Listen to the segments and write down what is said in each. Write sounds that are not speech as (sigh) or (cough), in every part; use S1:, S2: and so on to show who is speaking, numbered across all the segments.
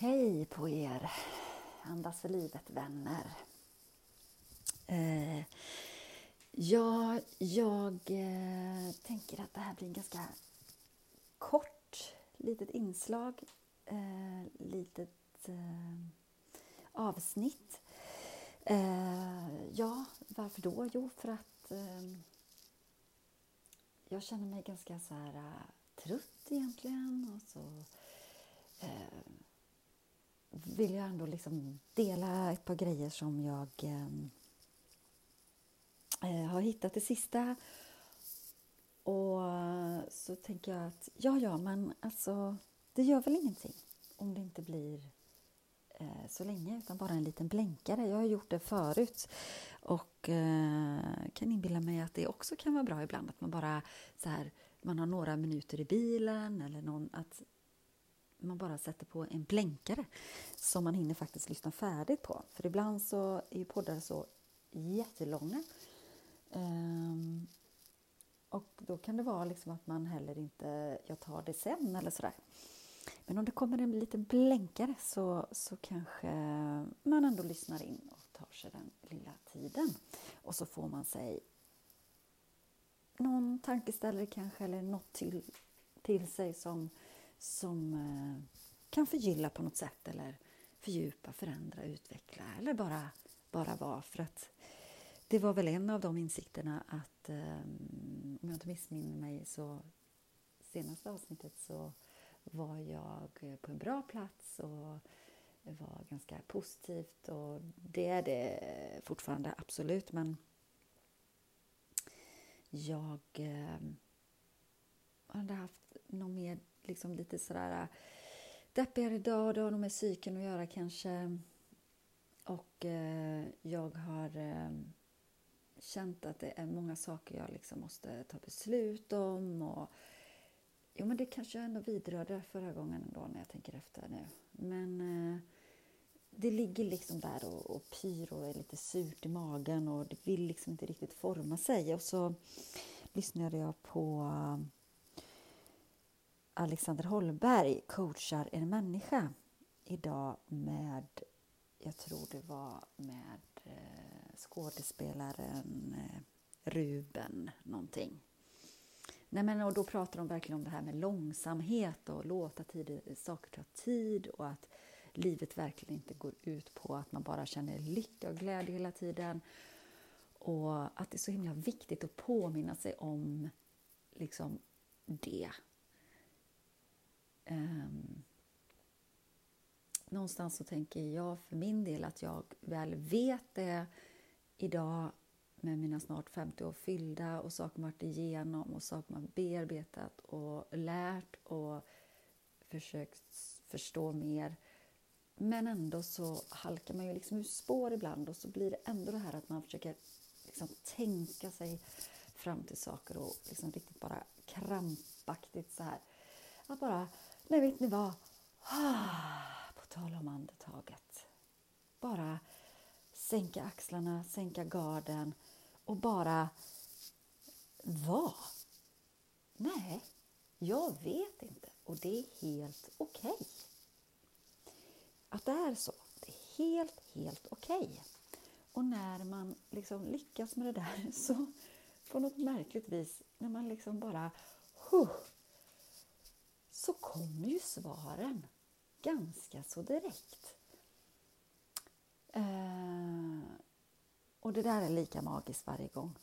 S1: Hej på er, Andas för livet-vänner. Eh, ja, jag eh, tänker att det här blir en ganska kort litet inslag, eh, litet eh, avsnitt. Eh, ja, varför då? Jo, för att eh, jag känner mig ganska så här eh, trött egentligen. Och så eh, vill jag ändå liksom dela ett par grejer som jag ehm, eh, har hittat det sista. Och så tänker jag att ja, ja, men alltså det gör väl ingenting om det inte blir eh, så länge, utan bara en liten blänkare. Jag har gjort det förut och eh, kan inbilla mig att det också kan vara bra ibland att man bara så här, man har några minuter i bilen eller någon, att man bara sätter på en blänkare som man hinner faktiskt lyssna färdigt på. För ibland så är ju poddar så jättelånga. Um, och då kan det vara liksom att man heller inte, jag tar det sen eller sådär. Men om det kommer en liten blänkare så, så kanske man ändå lyssnar in och tar sig den lilla tiden. Och så får man sig någon tankeställare kanske eller något till, till sig som, som eh, kan förgylla på något sätt eller fördjupa, förändra, utveckla eller bara, bara vara. För att det var väl en av de insikterna att, ehm, om jag inte missminner mig, så senaste avsnittet så var jag på en bra plats och det var ganska positivt och det är det fortfarande absolut men jag ehm, hade haft någon mer, liksom lite sådär äh, deppigare dag, det har nog med psyken att göra kanske. Och eh, jag har eh, känt att det är många saker jag liksom måste ta beslut om och Jo, men det kanske jag ändå vidrörde förra gången ändå när jag tänker efter nu. Men eh, det ligger liksom där och, och pyr och är lite surt i magen och det vill liksom inte riktigt forma sig. Och så lyssnade jag på eh, Alexander Holmberg, coachar en människa, idag med, jag tror det var med eh, skådespelaren eh, Ruben någonting. Nej, men, och då pratar de verkligen om det här med långsamhet och låta tid, saker ta tid och att livet verkligen inte går ut på att man bara känner lycka och glädje hela tiden. Och att det är så himla viktigt att påminna sig om liksom det. Um, någonstans så tänker jag för min del att jag väl vet det idag med mina snart 50 år fyllda och saker man varit igenom och saker man bearbetat och lärt och försökt förstå mer. Men ändå så halkar man ju liksom ur spår ibland och så blir det ändå det här att man försöker liksom tänka sig fram till saker och liksom riktigt bara krampaktigt så här. Att bara, nej vet ni vad? Ah, på tal om andetaget. Bara sänka axlarna, sänka garden och bara vara. Nej, jag vet inte och det är helt okej. Okay. Att det är så, det är helt, helt okej. Okay. Och när man liksom lyckas med det där (laughs) så på något märkligt vis, när man liksom bara huh, så kommer ju svaren ganska så direkt. Eh, och det där är lika magiskt varje gång,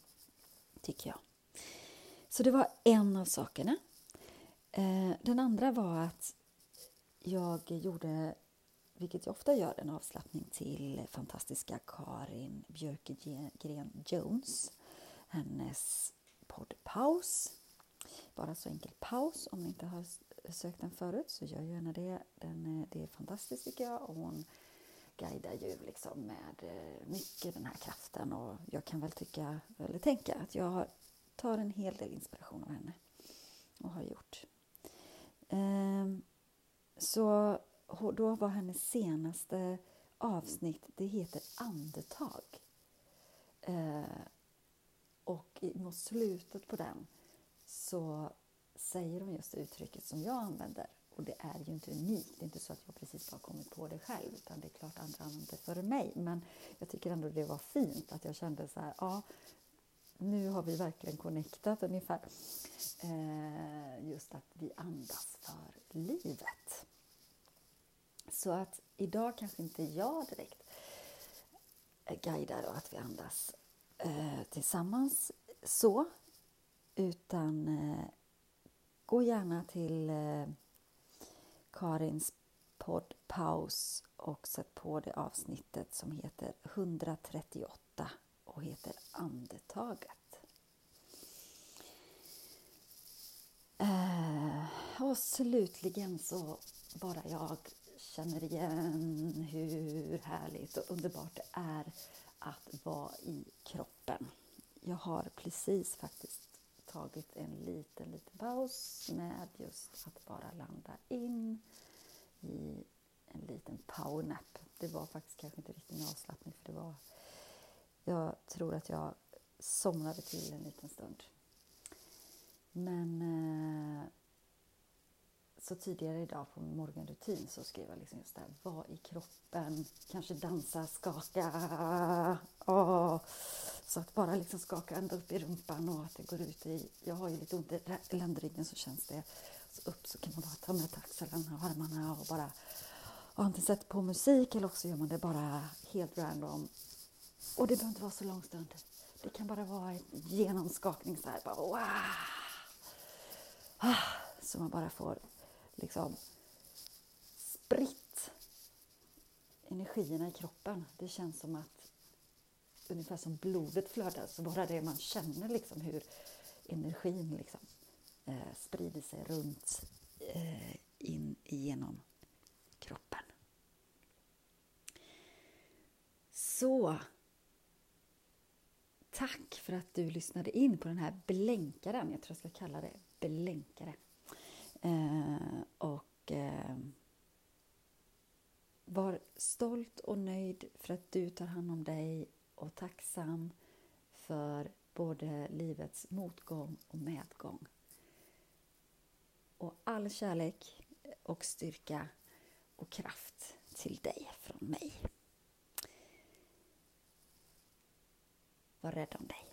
S1: tycker jag. Så det var en av sakerna. Eh, den andra var att jag gjorde, vilket jag ofta gör, en avslappning till fantastiska Karin Björkegren Jones. Hennes podd Paus. Bara så enkel paus. Om ni inte har besökt den förut så gör gärna det. Den, eh, det är fantastiskt tycker jag. Och hon guidar ju liksom med eh, mycket den här kraften och jag kan väl tycka, eller tänka att jag tar en hel del inspiration av henne och har gjort. Ehm, så då var hennes senaste avsnitt, det heter Andetag. Ehm, och mot slutet på den så säger de just uttrycket som jag använder och det är ju inte unikt. Det är inte så att jag precis har kommit på det själv, utan det är klart andra använder det före mig. Men jag tycker ändå det var fint att jag kände så här, ja, nu har vi verkligen connectat ungefär. Eh, just att vi andas för livet. Så att idag kanske inte jag direkt guidar och att vi andas eh, tillsammans så, utan eh, gå gärna till eh, Karins podd Paus och sätt på det avsnittet som heter 138 och heter Andetaget. Eh, och slutligen så bara jag känner igen hur härligt och underbart det är att vara i kroppen. Jag har precis faktiskt tagit en liten, liten paus med just att bara landa in i en liten powernap. Det var faktiskt kanske inte riktigt en avslappning för det var... Jag tror att jag somnade till en liten stund. Men eh, så tidigare idag på min morgonrutin så skrev jag liksom just det här, var i kroppen, kanske dansa, skaka. Åh. Så att bara liksom skaka ända upp i rumpan och att det går ut i, jag har ju lite ont i ländryggen så känns det, så upp så kan man bara ta med axlarna och armarna och bara och antingen sätta på musik eller också gör man det bara helt random. Och det behöver inte vara så lång stund. Det kan bara vara en genomskakning så här, bara wow! Ah. Så man bara får liksom spritt energierna i kroppen. Det känns som att ungefär som blodet flödar, så bara det man känner liksom hur energin liksom, eh, sprider sig runt eh, in genom kroppen. Så Tack för att du lyssnade in på den här blänkaren. Jag tror jag ska kalla det blänkare. Eh, och eh, var stolt och nöjd för att du tar hand om dig och tacksam för både livets motgång och medgång. Och all kärlek och styrka och kraft till dig från mig. Var rädd om dig.